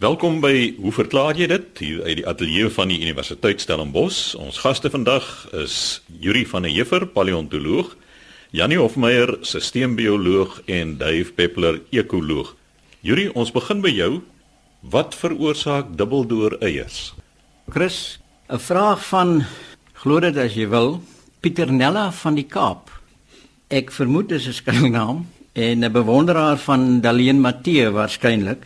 Welkom by Hoe verklaar jy dit? Hier uit die ateljee van die Universiteit Stellenbosch. Ons gaste vandag is Yuri van der Heever, paleontoloog, Janie Hofmeyer, sisteembioloog en Dave Peppler, ekoloog. Yuri, ons begin by jou. Wat veroorsaak dubbeldoor eiers? Chris, 'n vraag van glo dit as jy wil, Pieternella van die Kaap. Ek vermoed dit is 'n skuilnaam en 'n bewonderaar van Daleen Matthee waarskynlik.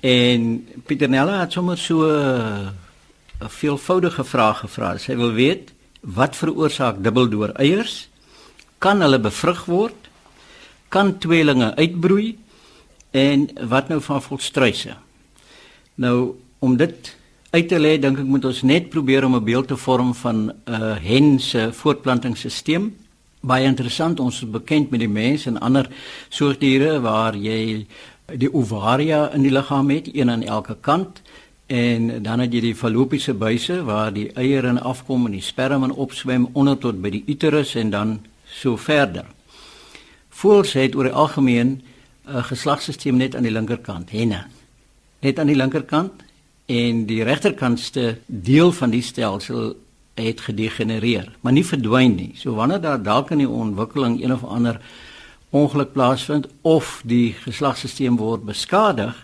En Pieternella het sommer so 'n veelvoudige vraag gevra. Sy wil weet wat veroorsaak dubbeldoor eiers? Kan hulle bevrug word? Kan tweelinge uitbroei? En wat nou van volstruise? Nou om dit uit te lê, dink ek moet ons net probeer om 'n beeld te vorm van 'n uh, hen se voortplantingsstelsel. Baie interessant, ons is bekend met die mens en ander soortdiere waar jy die ovaria in die liggaam het, een aan elke kant en dan het jy die fallopiese buise waar die eiers afkom en die sperma opswem onder tot by die uterus en dan so verder. Voels het oor die algemeen 'n geslagsstelsel net aan die linkerkant, henne. Net aan die linkerkant en die regterkantste deel van die stelsel het gedegenereer, maar nie verdwyn nie. So wanneer daar dalk in die ontwikkeling een of ander ongeluk plaasvind of die geslagsstelsel word beskadig,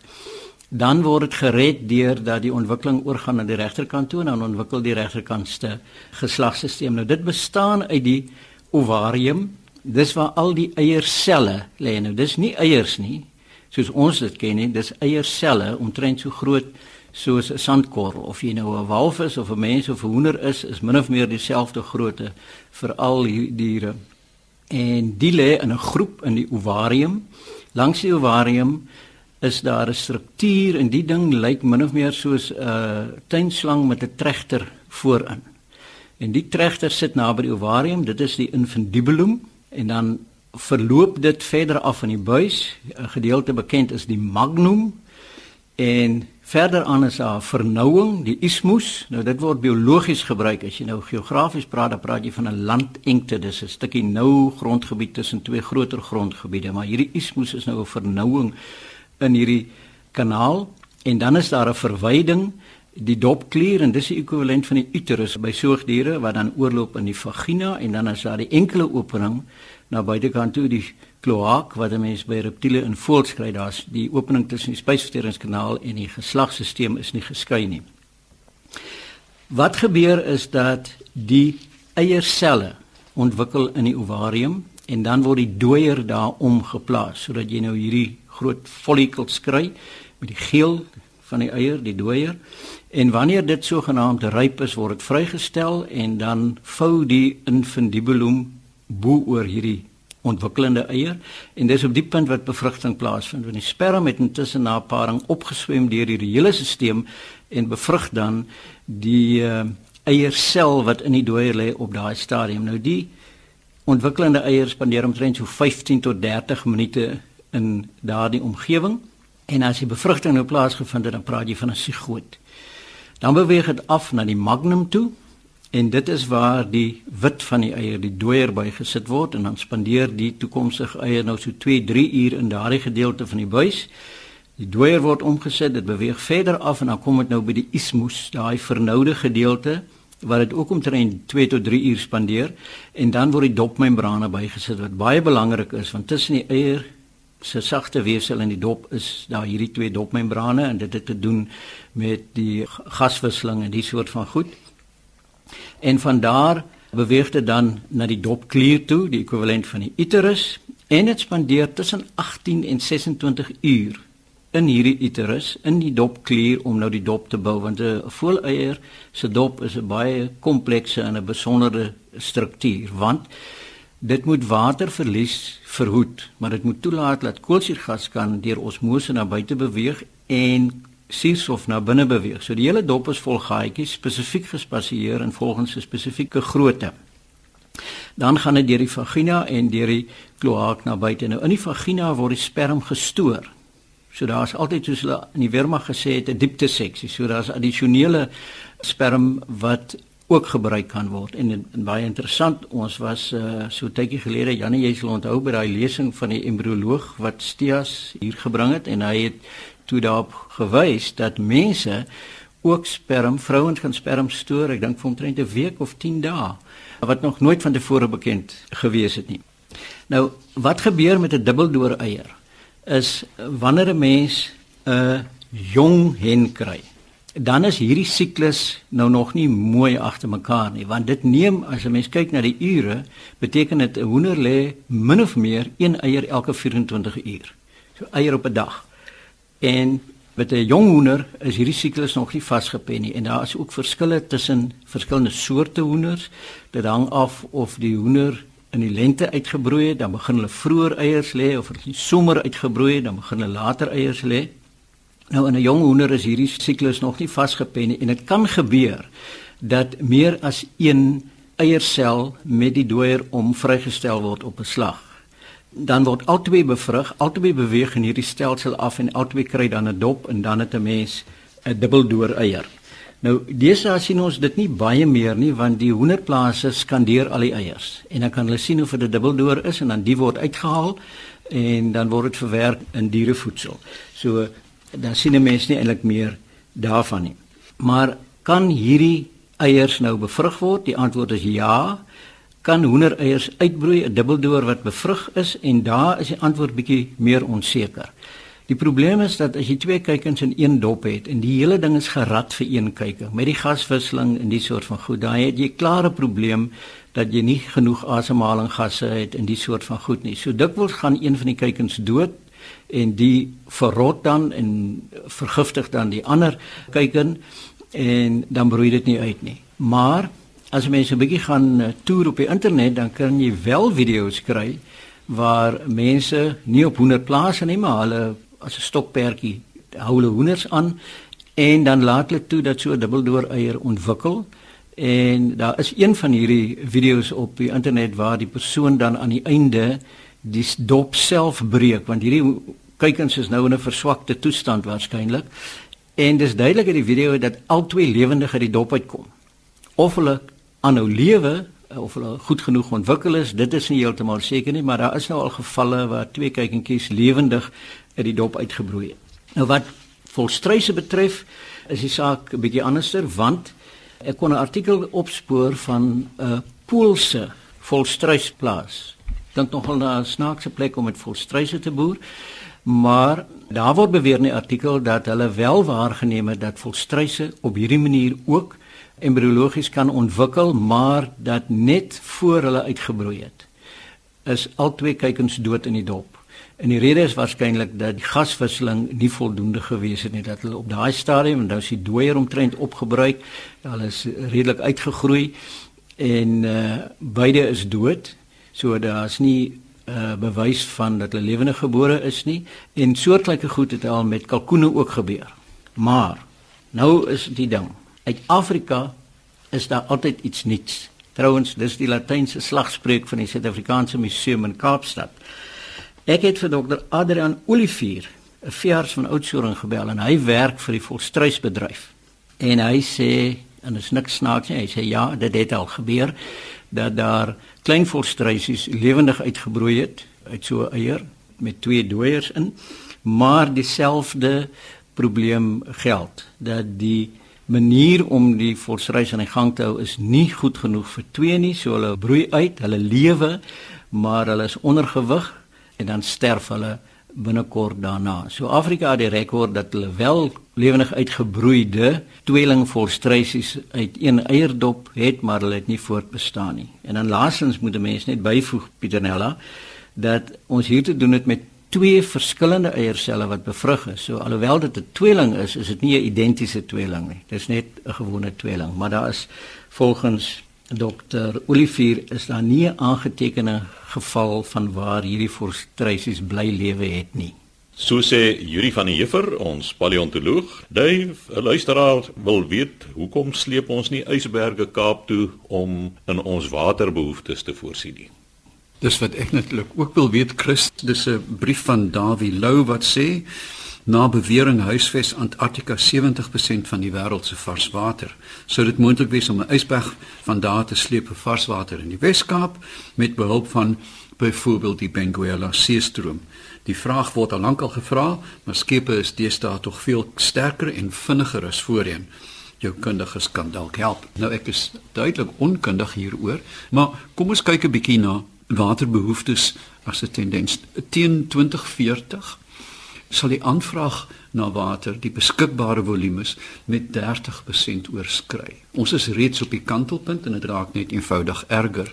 dan word dit gered deur dat die ontwikkeling oorgaan na die regterkant toe en dan ontwikkel die regterkantste geslagsstelsel. Nou dit bestaan uit die ovarium. Dis waar al die eierselle lê. Nou dis nie eiers nie, soos ons dit ken nie. Dis eierselle omtrent so groot soos 'n sandkorrel of jy nou 'n walvis of 'n mens of 'n hoender is, is min of meer dieselfde grootte vir al die diere en die lê in 'n groep in die ovarium. Langs die ovarium is daar 'n struktuur en die ding lyk min of meer soos 'n uh, tuinslang met 'n trechter voorin. En die trechter sit naby die ovarium, dit is die infundibulum en dan verloop dit verder af in die buis. 'n Gedeelte bekend is die magnum en Verder aan is daar vernouing, die ismus. Nou dit word biologies gebruik as jy nou geografies praat, dan praat jy van 'n landengte. Dis 'n stukkie nou grondgebied tussen twee groter grondgebiede, maar hierdie ismus is nou 'n vernouing in hierdie kanaal en dan is daar 'n verwyding, die dopklier en dis die ekwivalent van die uterus by soogdiere wat dan oorloop in die vagina en dan is daar die enkele opening na buitekant toe die kloak wat 'n mens by reptiele in voels kry daar's die opening tussen die spysverteringskanaal en die geslagstelsel is nie geskei nie. Wat gebeur is dat die eierselle ontwikkel in die ovarium en dan word die dooier daarom geplaas sodat jy nou hierdie groot follikels kry met die geel van die eier, die dooier. En wanneer dit sogenaamd ryp is, word dit vrygestel en dan vou die infundibulum bo oor hierdie ontwikkelende eier en dis op die punt wat bevrugting plaasvind. Want die sperma het intussen na paring opgeswem deur die hele stelsel en bevrug dan die uh, eiersel wat in die dooier lê op daai stadium. Nou die ontwikkelende eiers spandeer omtrent so 15 tot 30 minute in daardie omgewing en as die bevrugting nou plaasgevind het, dan praat jy van 'n sigoot. Dan beweeg dit af na die magnum toe En dit is waar die wit van die eier, die dooier by gesit word en dan spandeer die toekomstige eier nou so 2-3 uur in daardie gedeelte van die buis. Die dooier word omgesit, dit beweeg verder af en dan kom dit nou by die ismus, daai vernoude gedeelte waar dit ook omtrent 2 tot 3 uur spandeer en dan word die dopmembrane bygesit wat baie belangrik is want tussen die eier se sagte weefsel en die dop is daar hierdie twee dopmembrane en dit het te doen met die gaswisseling en die soort van goed. En van daar beweeg dit dan na die dopklier toe, die ekwivalent van die uterus, en dit spandeer tussen 18 en 26 uur in hierdie uterus in die dopklier om nou die dop te bou want 'n voeleier se dop is 'n baie komplekse en 'n besondere struktuur want dit moet waterverlies verhoed maar dit moet toelaat dat koolsuurgas kan deur osmose na buite beweeg en suurstof na binne beweeg. So die hele dop is vol gaatjies spesifiek gespasieer en volgens 'n spesifieke grootte. Dan gaan dit deur die vagina en deur die kloak na buite. Nou in die vagina word die sperm gestoor. So daar's altyd soos hulle in die weermag gesê het 'n diepte seksie. So daar's addisionele sperm wat ook gebruik kan word. En, en, baie interessant, ons was uh, so tydjie gelede Janie jy sal onthou by daai lesing van die embrioloog wat Stias hier gebring het en hy het toe daarop gewys dat mense ook sperm, vrouens kan sperm stoor, ek dink vir omtrent 'n week of 10 dae, wat nog nooit van tevore bekend gewees het nie. Nou, wat gebeur met 'n dubbeldoor eier? Is wanneer 'n mens 'n jong hen kry, dan is hierdie siklus nou nog nie mooi agter mekaar nie, want dit neem as 'n mens kyk na die ure, beteken dit 'n hoender lê min of meer een eier elke 24 uur. So eier op 'n dag. En met 'n jong hoender is hierdie siklus nog nie vasgepen nie en daar is ook verskille tussen verskillende soorte hoenders. Dit hang af of die hoender in die lente uitgebroei het, dan begin hulle vroeër eiers lê of as die somer uitgebroei het, dan begin hulle later eiers lê. Nou in 'n jong hoender is hierdie siklus nog nie vasgepen nie en dit kan gebeur dat meer as een eiersel met die dooier om vrygestel word op 'n slag dan word albei bevrug, albei beweeg in hierdie stelsel af en albei kry dan 'n dop en dan het 'n mens 'n dubbeldoor eier. Nou, deesdae sien ons dit nie baie meer nie want die hoenderplase skandeer al die eiers en dan kan hulle sien of dit dubbeldoor is en dan die word uitgehaal en dan word dit verwerk in dierevoedsel. So dan sien 'n mens nie eintlik meer daarvan nie. Maar kan hierdie eiers nou bevrug word? Die antwoord is ja kan hoendereiers uitbroei 'n dubbeldoor wat bevrug is en daar is die antwoord bietjie meer onseker. Die probleem is dat as jy twee kuikens in een dop het en die hele ding is gerad vir een kuiking met die gaswisseling en die soort van goed, daai het jy klare probleem dat jy nie genoeg asemhalinggasse het in die soort van goed nie. So dikwels gaan een van die kuikens dood en die verrot dan en vergiftig dan die ander kuiken en dan broei dit nie uit nie. Maar as mense 'n bietjie gaan uh, toer op die internet, dan kan jy wel video's kry waar mense nie op hoender plase nie, maar hulle as 'n stokperdjie hou hulle hoenders aan en dan laat hulle toe dat so 'n dubbeldoor eier ontwikkel. En daar is een van hierdie video's op die internet waar die persoon dan aan die einde die dop self breek want hierdie kykens is nou in 'n verswakte toestand waarskynlik. En dis duidelik in die video dat al twee lewendig uit die dop uitkom. Of hulle aanhou lewe of hulle goed genoeg ontwikkel is, dit is nie heeltemal seker nie, maar daar is nou al gevalle waar twee kykentjies lewendig uit die dop uitgebroei het. Nou wat volstruise betref, is die saak 'n bietjie anderster want ek kon 'n artikel opspoor van 'n Poolse volstruisplaas. Dink nogal na 'n snaakse plek om met volstruise te boer. Maar daar word beweer in die artikel dat hulle wel waargeneem het dat volstruise op hierdie manier ook embriologies kan ontwikkel, maar dat net voor hulle uitgebroei het, is al twee kuikens dood in die dop. En die rede is waarskynlik dat die gaswisseling nie voldoende gewees het nie dat hulle op daai stadium en nou is die dooier omtrent opgebruik, hulle is redelik uitgegroei en uh beide is dood. So daar's nie uh bewys van dat hulle lewende gebore is nie en soortgelyke goed het al met kalkoene ook gebeur. Maar nou is die ding uit Afrika is daar altyd iets nuuts. Trouwens, dis die latynse slagspreuk van die Suid-Afrikaanse Museum in Kaapstad. Ek het vir dokter Adrian Olivier, 'n veearts van Oudtshoorn gebel en hy werk vir die volstruisbedryf. En hy sê en dit is niks snaaks nie. Hy sê ja, dit het al gebeur dat daar klein volstruisies lewendig uitgebroei het uit so 'n eier met twee dooiers in, maar dieselfde probleem geld dat die manier om die volstruis aan die gang te hou is nie goed genoeg vir twee nie, so hulle broei uit, hulle lewe, maar hulle is ondergewig en dan sterf hulle binnekort daarna. So Afrika het die rekord dat hulle wel lewendig uitgebroeide tweeling volstruisies uit een eierdop het, maar hulle het nie voortbestaan nie. En dan laastens moet 'n mens net byvoeg Pieternella dat ons hier te doen het met twee verskillende eierselle wat bevrug is. So alhoewel dit 'n tweeling is, is dit nie 'n identiese tweeling nie. Dit is net 'n gewone tweeling, maar daar is volgens dokter Olivier is daar nie 'n aangetekende geval van waar hierdie forstruisies bly lewe het nie. So sê Yuri van der Heever, ons paleontoloog. Dave, 'n luisteraar wil weet, hoekom sleep ons nie ysberge Kaap toe om in ons waterbehoeftes te voorsien nie? Dis wat ek natuurlik ook wil weet Chris, dis 'n brief van Dawie Lou wat sê na bewering huisves Antarktika 70% van die wêreld se varswater. Sou dit moontlik wees om 'n ysberg van daar te sleep vir varswater in die Wes-Kaap met behulp van byvoorbeeld die Benguela seestroom. Die vraag word al lankal gevra, maar skepe is deesdae tog veel sterker en vinniger as voorheen. Jou kundiges kan dalk help. Nou ek is duidelik onkundig hieroor, maar kom ons kyk 'n bietjie na waterbehoeftes as 'n tendens teen 2040 sal die aanvraag na water, die beskikbare volumes met 30% oorskry. Ons is reeds op die kantelpunt en dit raak net eenvoudig erger.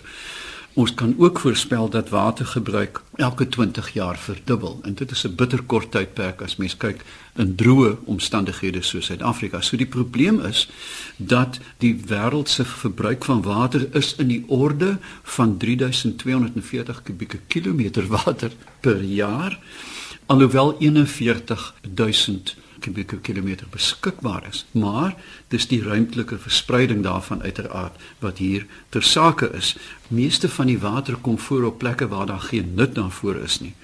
Ons kan ook voorspel dat watergebruik elke 20 jaar verdubbel en dit is 'n bitterkort tydperk as mens kyk in droë omstandighede soos Suid-Afrika. So die probleem is dat die wêreld se verbruik van water is in die orde van 3240 kubieke kilometer water per jaar alhoewel 41000 kubieke kilometer beskikbaar is, maar dis die ruimtelike verspreiding daarvan uiteraard wat hier ter sake is. Meeste van die water kom voor op plekke waar daar geen nut daarvoor is nie.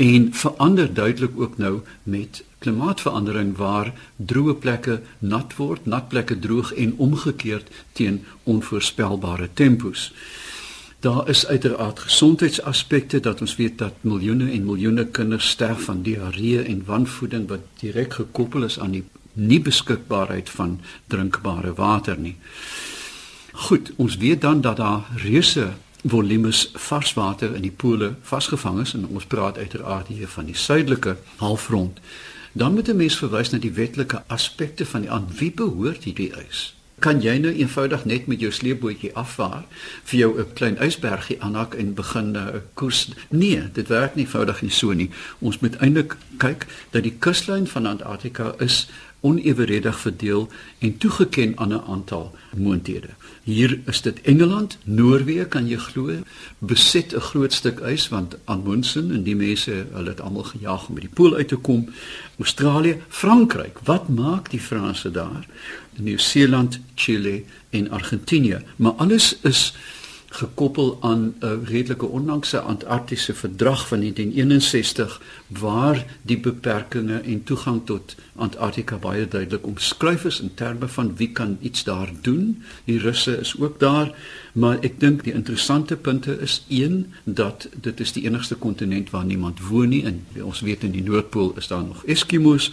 En verander duidelik ook nou met klimaatsverandering waar droë plekke nat word, nat plekke droog en omgekeerd teen onvoorspelbare tempos. Daar is uiteraard gesondheidsaspekte dat ons weet dat miljoene en miljoene kinders sterf van diarree en wanvoeding wat direk gekoppel is aan die nie beskikbaarheid van drinkbare water nie. Goed, ons weet dan dat daar reuse volumes varswater in die pole vasgevang is en ons praat uiteraard hier van die suidelike halfrond. Dan moet 'n mens verwys na die wetlike aspekte van die aan wie behoort hierdie ys? kan jy nou eenvoudig net met jou sleepbootjie afvaar vir jou 'n klein ysbergie aanhak en begin 'n uh, koers nee dit werk nie eenvoudig nie so nie ons moet eintlik kyk dat die kuslyn van Antarktika is oneweredig verdeel en toegeken aan 'n aantal moonthede. Hier is dit Engeland, Noorwe kan jy glo, beset 'n groot stuk ys want Amundsen en die mense, hulle het almal gejaag om by die pool uit te kom. Australië, Frankryk, wat maak die Franse daar? Nieu-Seeland, Chili en Argentinië, maar alles is gekoppel aan 'n redelike onlangse Antarktiese verdrag van 1961 waar die beperkings en toegang tot Antarktika baie duidelik omskryf is in terme van wie kan iets daar doen. Die Russe is ook daar, maar ek dink die interessante punte is een dat dit is die enigste kontinent waar niemand woon nie en ons weet in die Noordpool is daar nog Eskimos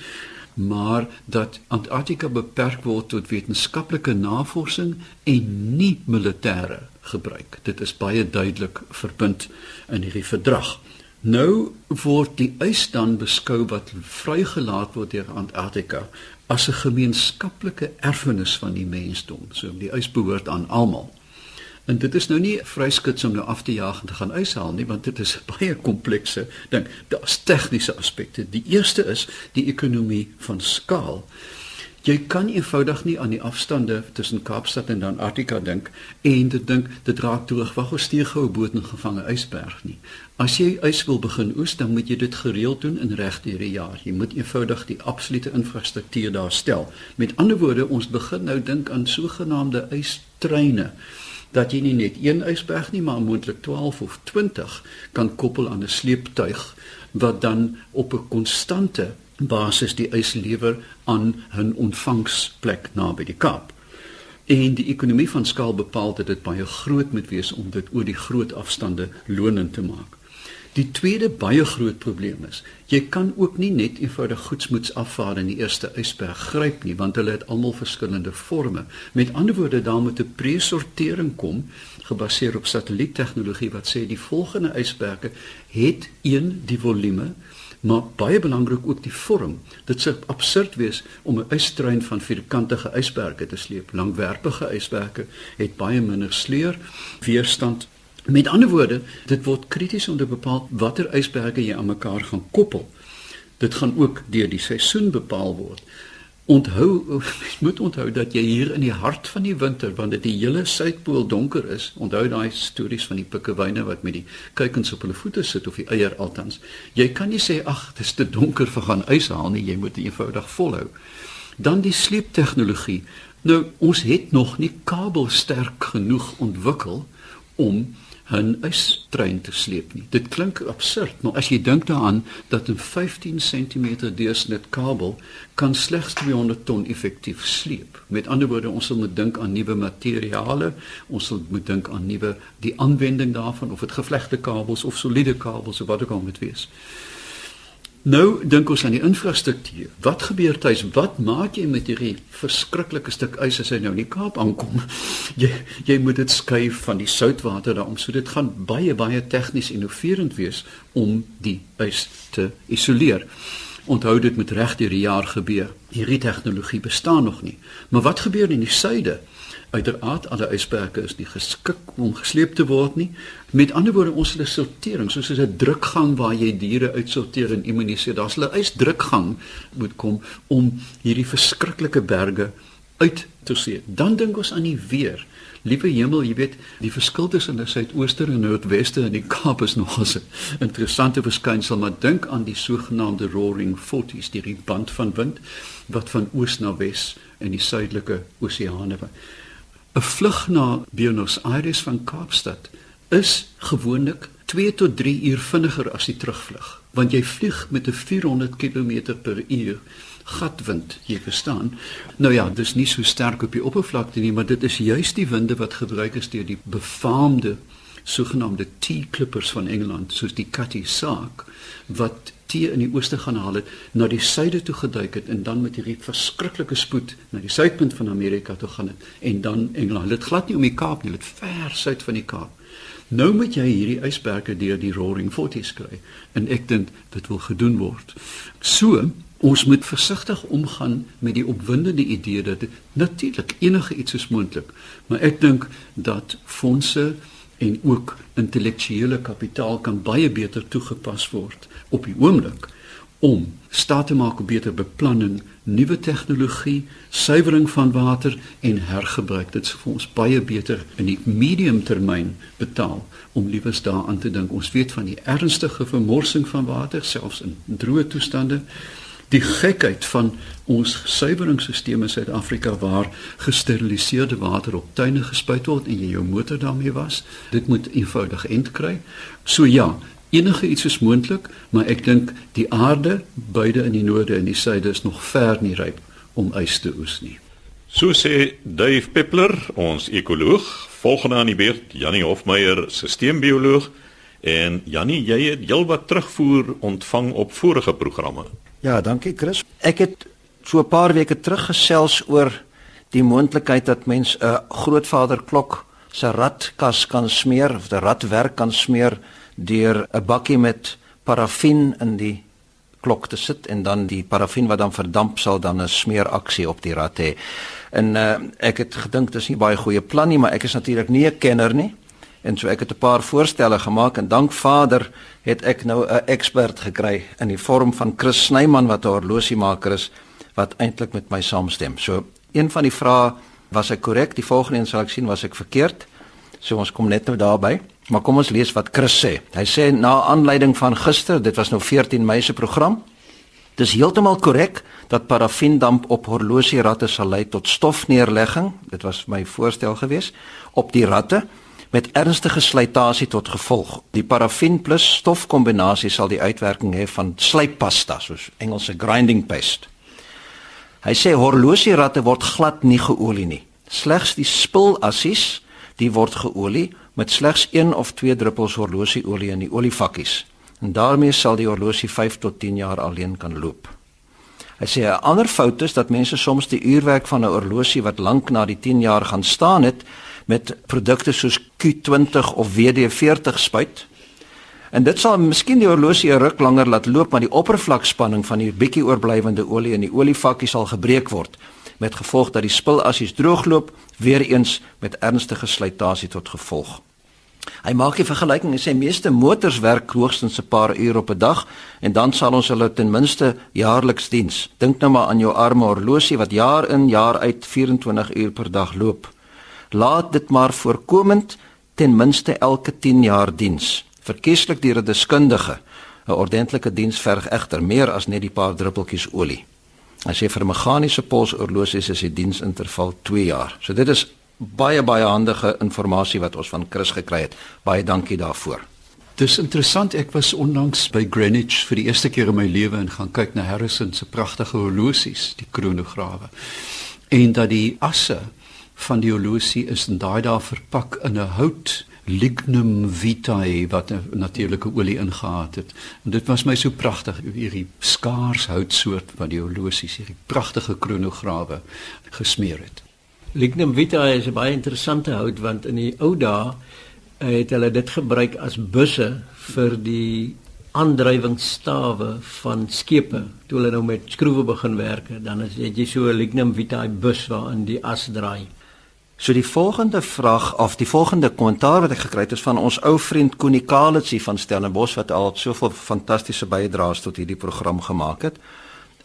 maar dat Antarktika beperk word tot wetenskaplike navorsing en nie militêre gebruik. Dit is baie duidelik verbind in hierdie verdrag. Nou word die ys dan beskou wat vrygelaat word deur Antarktika as 'n gemeenskaplike erfenis van die mensdom. So die ys behoort aan almal. En dit is nou nie vryskits om nou af te jaag en te gaan uithaal nie, want dit is 'n baie komplekse ding. Daar's tegniese aspekte. Die eerste is die ekonomie van skaal. Jy kan eenvoudig nie aan die afstande tussen Kaapstad en Antarktika dink en dit dink dit raak droog wag of stuur gou 'n boot en gevange ysberg nie. As jy ys wil begin oes, dan moet jy dit gereeld doen in regte die jaar. Jy moet eenvoudig die absolute infrastruktuur daar stel. Met ander woorde, ons begin nou dink aan sogenaamde ystreine dat jy nie net een ysberg nie, maar moontlik 12 of 20 kan koppel aan 'n sleeptuig wat dan op 'n konstante basis die ys lewer aan 'n ontvangsplek naby die Kaap. En die ekonomie van skaal bepaal dat dit baie groot moet wees om dit oor die groot afstande lonend te maak. Die tweede baie groot probleem is, jy kan ook nie net eenvoudig goedsmoeds afvaar in die eerste ysberg gryp nie, want hulle het almal verskillende forme. Met ander woorde, daar moet 'n presortering kom gebaseer op satelliettegnologie wat sê die volgende ysberge het een die volume maar baie belangrik ook die vorm. Dit sou absurd wees om 'n ystrein van vierkantige ysberge te sleep. Langwerpige ysberge het baie minder sleur, weerstand Met ander woorde, dit word krities om te bepaal watter ysberge jy aan mekaar gaan koppel. Dit gaan ook deur die seisoen bepaal word. Onthou, jy moet onthou dat jy hier in die hart van die winter, wanneer die hele suidpool donker is, onthou daai stories van die pikkewyne wat met die kuikens op hulle voete sit of die eier altans. Jy kan nie sê ag, dit is te donker vir gaan yshaal nie, jy moet eenvoudig volhou. Dan die sleeptegnologie. Nou, ons het nog nie kabelsterk genoeg ontwikkel om 'n ystrein te sleep nie. Dit klink absurd, maar as jy dink daaraan dat 'n 15 cm deursnit kabel kan slegs 200 ton effektief sleep. Met ander woorde, ons moet dink aan nuwe materiale, ons moet dink aan nuwe die aanwending daarvan of dit gevlegte kabels of soliede kabels of wat ook al moet wees. Nou dink ons aan die infrastruktuur. Wat gebeur tuis? Wat maak jy met hierdie verskriklike stuk ys as hy nou in die Kaap aankom? Jy jy moet dit skuif van die soutwater daarom. So dit gaan baie baie tegnies innoverend wees om die ys te isoleer. Onthou dit met reg deur die jaar gebeur. Hierdie tegnologie bestaan nog nie. Maar wat gebeur in die suide? Uiteraard alle ysberge is nie geskik om gesleep te word nie. Met ander woorde, ons 'n sortering, soos 'n drukgang waar jy diere uitsorteer en immuniseer. Daar's 'n ysdrukgang moet kom om hierdie verskriklike berge uit te sien. Dan dink ons aan die weer. Liewe hemel, jy weet, die verskil tussen die suidooster en noordweste in die Kaap is nog 'n interessante verskynsel, maar dink aan die sogenaamde roaring 40s, die band van wind wat van oos na wes in die suidelike oseane 'n vlug na Buenos Aires van Kaapstad is gewoonlik 2 tot 3 uur vinniger as die terugvlug, want jy vlieg met 'n 400 km/h gatwind, jy verstaan. Nou ja, dis nie so sterk op die oppervlakte nie, maar dit is juis die winde wat gebruik is deur die befaamde sogenaamde T-klippers van Engeland, soos die Cutty Sark, wat tee in die ooste gaan haal het, na die suide toe geduik het en dan met hierdie verskriklike spoed na die suidpunt van Amerika toe gaan het en dan Engeland. Dit glad nie om die Kaap nie, dit ver suid van die Kaap. Nou moet jy hierdie ysberge deur die Roaring Forties kry en ek dink dit wil gedoen word. So Ons moet versigtig omgaan met die opwindende idee dat natuurlik enige iets is moontlik, maar ek dink dat fondse en ook intellektuele kapitaal kan baie beter toegepas word op die oomblik om staat te maak op beter beplanning, nuwe tegnologie, suiwering van water en hergebruik. Dit sou vir ons baie beter in die medium termyn betaal om liewes daaraan te dink. Ons weet van die ernstige vermorsing van water selfs in droë toestande die gekheid van ons suiweringsstelsel in Suid-Afrika waar gesteriliseerde water op tuine gespuit word en jy jou motor daarmee was. Dit moet eenvoudig end kry. So ja, enige iets is moontlik, maar ek dink die aarde beide in die noorde en die suide is nog ver nie ryp om ys te oes nie. So sê Dave Peppler, ons ekoloog, volgende aan die beurt Janie Hofmeyer, sisteembioloog en Janie, jy het heelwat terugvoer ontvang op vorige programme. Ja, dankie Chris. Ek het so 'n paar weke terug gesels oor die moontlikheid dat mens 'n grootvader klok se radkas kan smeer of die radwerk kan smeer deur 'n bakkie met parafin in die klok te sit en dan die parafin wat dan verdamp sal dan 'n smeeraksie op die rad hê. En uh, ek het gedink dis nie baie goeie plan nie, maar ek is natuurlik nie 'n kenner nie. En so ek het 'n paar voorstelle gemaak en dank Vader het ek nou 'n ekspert gekry in die vorm van Chris Snyman wat 'n horlosiemaker is wat eintlik met my saamstem. So een van die vrae was ek korrek, die volgende een sal ek sien was ek verkeerd. So ons kom net nou daarby. Maar kom ons lees wat Chris sê. Hy sê na aanleiding van gister, dit was nou 14 Mei se program. Dis heeltemal korrek dat parafiendamp op horlosieratte sal lei tot stofneerlegging. Dit was my voorstel geweest op die ratte met ernstige slytasie tot gevolg. Die parafin plus stofkombinasie sal die uitwerking hê van slyppasta, soos Engelse grinding paste. Hy sê horlosieratte word glad nie geolie nie. Slegs die spulassies, die word geolie met slegs 1 of 2 druppels horlosieolie in die olievakkies. En daarmee sal die horlosie 5 tot 10 jaar alleen kan loop. Hy sê 'n ander fout is dat mense soms die uurwerk van 'n horlosie wat lank na die 10 jaar gaan staan het, met produkte soos Q20 of WD40 spuit. En dit sal miskien die horlosie 'n ruk langer laat loop, maar die oppervlakspanning van die bietjie oorblywende olie in die olievakkie sal gebreek word met gevolg dat die spulassies droogloop, weer eens met ernstige slytasie tot gevolg. Hy maak 'n vergelyking en sê meeste motors werk hoogstens 'n paar ure op 'n dag en dan sal ons hulle ten minste jaarliks diens. Dink nou maar aan jou arme horlosie wat jaar in jaar uit 24 uur per dag loop laat dit maar voorkomend ten minste elke 10 jaar diens. Verkieslik deur 'n deskundige. 'n Ordentlike diens verg egter meer as net die paar druppeltjies olie. As jy vir meganiese polshorlosie is die diensinterval 2 jaar. So dit is baie baie handige inligting wat ons van Chris gekry het. Baie dankie daarvoor. Dis interessant, ek was onlangs by Greenwich vir die eerste keer in my lewe en gaan kyk na Harrison se pragtige horlosies, die kronograwe. En dat die asse van die horlosie is en daai daar verpak in 'n hout lignum vitae wat 'n natuurlike olie ingehaat het. En dit was my so pragtig hierdie skaars houtsoort wat die horlosies hierdie pragtige kronograwe gesmeer het. Lignum vitae is 'n baie interessante hout want in die ou dae het hulle dit gebruik as busse vir die aandrywingsstawe van skepe. Toe hulle nou met skroewe begin werk, dan is jy so 'n lignum vitae bus waarin die as draai. So die volgende vraag of die volgende kommentaar wat ek gekry het is van ons ou vriend Koenie Kalitsie van Stellenbosch wat al soveel fantastiese bydraes tot hierdie program gemaak het.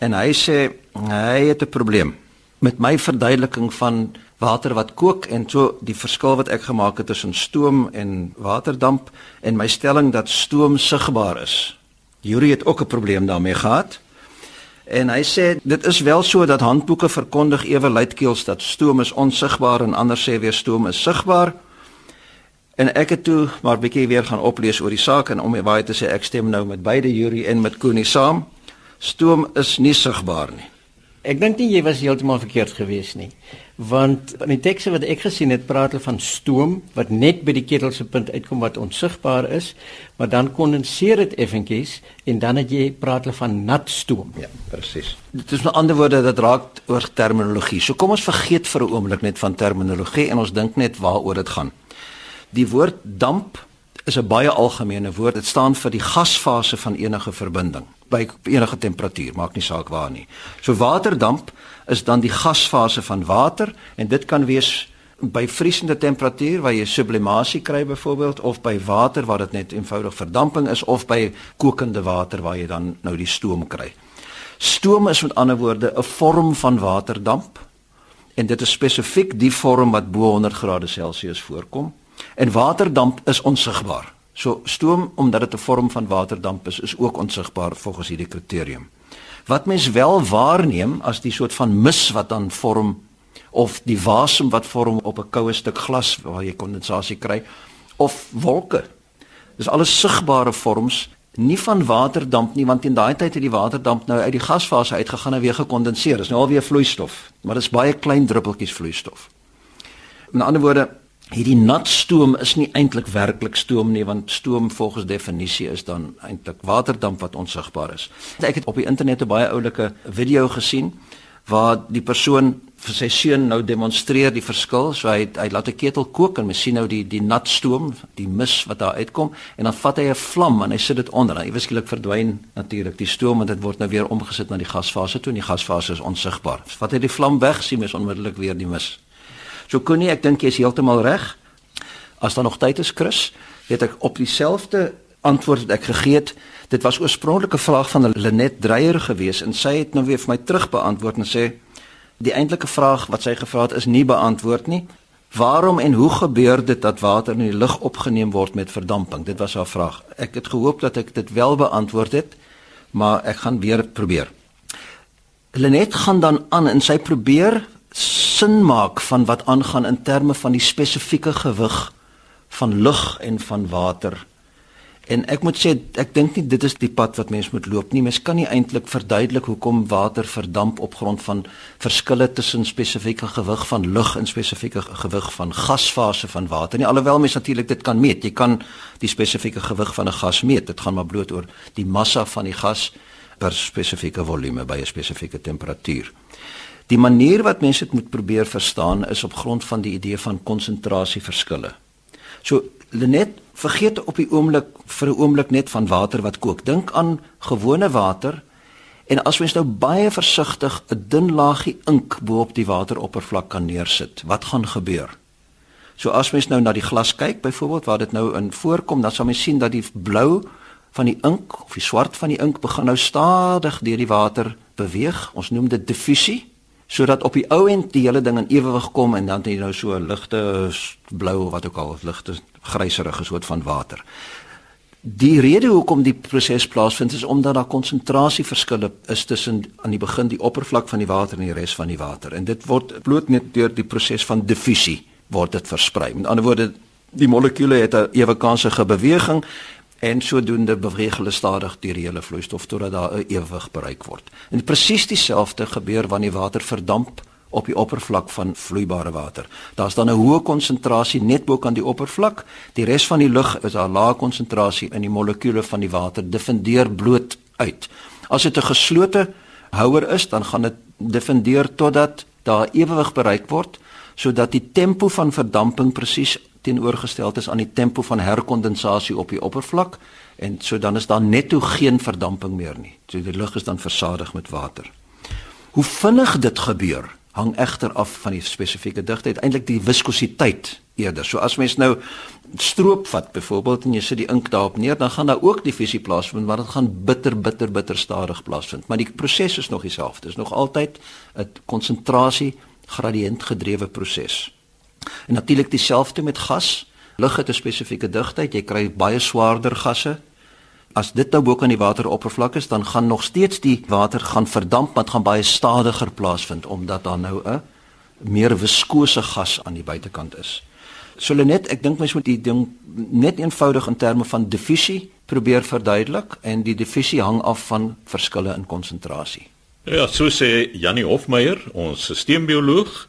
En hy sê hy het 'n probleem met my verduideliking van water wat kook en so die verskil wat ek gemaak het tussen stoom en waterdamp en my stelling dat stoom sigbaar is. Yuri het ook 'n probleem daarmee gehad. En hy sê dit is wel so dat handboeke verkondig ewe luidkeels dat stoom is onsigbaar en ander sê weer stoom is sigbaar. En ek het toe maar bietjie weer gaan oplees oor die saak en om baie te sê ek stem nou met beide Yuri en met Koenie saam. Stoom is nie sigbaar nie. Ek dink nie jy was heeltemal verkeerd geweest nie. Want in die tekste wat ek gesien het, praat hulle van stoom wat net by die ketel se punt uitkom wat onsigbaar is, maar dan kondenseer dit effentjies en dan het jy praat hulle van nat stoom. Ja, presies. Dit is met ander woorde dat raak oor terminologie. So kom ons vergeet vir 'n oomblik net van terminologie en ons dink net waaroor dit gaan. Die woord damp is 'n baie algemene woord. Dit staan vir die gasfase van enige verbinding by enige temperatuur, maak nie saak waar nie. So waterdamp is dan die gasfase van water en dit kan wees by vriesende temperatuur waar jy sublimasie kry byvoorbeeld of by water waar dit net eenvoudig verdamping is of by kokende water waar jy dan nou die stoom kry. Stoom is met ander woorde 'n vorm van waterdamp en dit is spesifiek die vorm wat bo 100 grade Celsius voorkom. En waterdamp is onsigbaar. So stoom omdat dit 'n vorm van waterdamp is, is ook onsigbaar volgens hierdie kriterium. Wat mens wel waarneem as die soort van mis wat dan vorm of die wasem wat vorm op 'n koue stuk glas waar jy kondensasie kry of wolke. Dis alles sigbare vorms nie van waterdamp nie want in daai tyd het die waterdamp nou uit die gasfase uitgegaan en weer gekondenseer. Dis nou al weer vloeistof, maar dit is baie klein druppeltjies vloeistof. Met ander woorde, hierdie nat stoom is nie eintlik werklik stoom nie want stoom volgens definisie is dan eintlik waterdamp wat onsigbaar is. Ek het op die internet 'n baie oulike video gesien waar die persoon vir sy seun nou demonstreer die verskil. So hy hy laat 'n ketel kook en mens sien nou die die nat stoom, die mis wat daar uitkom en dan vat hy 'n vlam en hy sit dit onder. Hy eweskielik verdwyn natuurlik die stoom en dit word nou weer omgesit na die gasfase toe en die gasfase is onsigbaar. Vat hy die vlam weg, sien mens onmiddellik weer die mis. So Connie, ek dink jy is heeltemal reg. As daar nog tyd is, Chris, het ek op dieselfde antwoord wat ek gegee het. Dit was oorspronklik 'n vraag van Lenet Dreyer gewees en sy het nou weer vir my terug beantwoord en sê die eintlike vraag wat sy gevra het is nie beantwoord nie. Waarom en hoe gebeur dit dat water in die lug opgeneem word met verdamping? Dit was haar vraag. Ek het gehoop dat ek dit wel beantwoord het, maar ek gaan weer probeer. Lenet gaan dan aan en sy probeer sin maak van wat aangaan in terme van die spesifieke gewig van lug en van water. En ek moet sê ek dink nie dit is die pad wat mens moet loop nie. Mens kan nie eintlik verduidelik hoekom water verdamp op grond van verskille tussen spesifieke gewig van lug en spesifieke gewig van gasfase van water nie. Alhoewel mens natuurlik dit kan meet. Jy kan die spesifieke gewig van 'n gas meet. Dit gaan maar bloot oor die massa van die gas per spesifieke volume by 'n spesifieke temperatuur. Die manier wat mense dit moet probeer verstaan is op grond van die idee van konsentrasieverskille. So Lenet vergeet op die oomblik vir 'n oomblik net van water wat kook. Dink aan gewone water en as mens nou baie versigtig 'n dun laagie ink bo-op die wateroppervlak kan neersit, wat gaan gebeur? So as mens nou na die glas kyk byvoorbeeld waar dit nou in voorkom, dan sal mens sien dat die blou van die ink of die swart van die ink begin nou stadig deur die water beweeg. Ons noem dit diffusie sodat op die ou end die hele ding in ewewig kom en dan het jy nou so 'n ligte blou of wat ook al, ligte gryserige soort van water. Die rede hoekom die proses plaasvind is omdat daar konsentrasieverskille is tussen aan die begin die oppervlak van die water en die res van die water en dit word bloot net deur die proses van diffusie word dit versprei. Met ander woorde die molekule het 'n ewekansige beweging en sodoende beweeg hulle stadig deur die hele vloeistof totdat daar 'n ewig bereik word. En presies dieselfde gebeur wanneer water verdamp op die oppervlak van vloeibare water. Daar's dan 'n hoë konsentrasie net bo kan die oppervlak. Die res van die lug is 'n lae konsentrasie in die molekules van die water diffundeer bloot uit. As dit 'n geslote houer is, dan gaan dit diffundeer totdat daar ewewig bereik word sodat die tempo van verdamping presies teenoorgestel is aan die tempo van herkondensasie op die oppervlak en so dan is daar netto geen verdamping meer nie. So die lug is dan versadig met water. Hoe vinnig dit gebeur hang egter af van die spesifieke digtheid, eintlik die viskositeit eerder. So as mens nou stroop vat byvoorbeeld en jy sit die ink daarop neer, dan gaan daar ook diffusie plaasvind, maar dit gaan bitter bitter bitter stadig plaasvind. Maar die proses is nog dieselfde. Dit is nog altyd 'n konsentrasie gradiënt gedrewe proses. En natuurlik dieselfde met gas. Lug het 'n spesifieke digtheid. Jy kry baie swaarder gasse. As dit nou bo kan die wateroppervlak is, dan gaan nog steeds die water gaan verdamp, maar dit gaan baie stadiger plaasvind omdat daar nou 'n meer viskose gas aan die buitekant is. So net, ek dink mens moet die ding net eenvoudig in terme van diffusie probeer verduidelik en die diffusie hang af van verskille in konsentrasie. Ja, so sê Jannie Hofmeyer, ons sisteembioloog.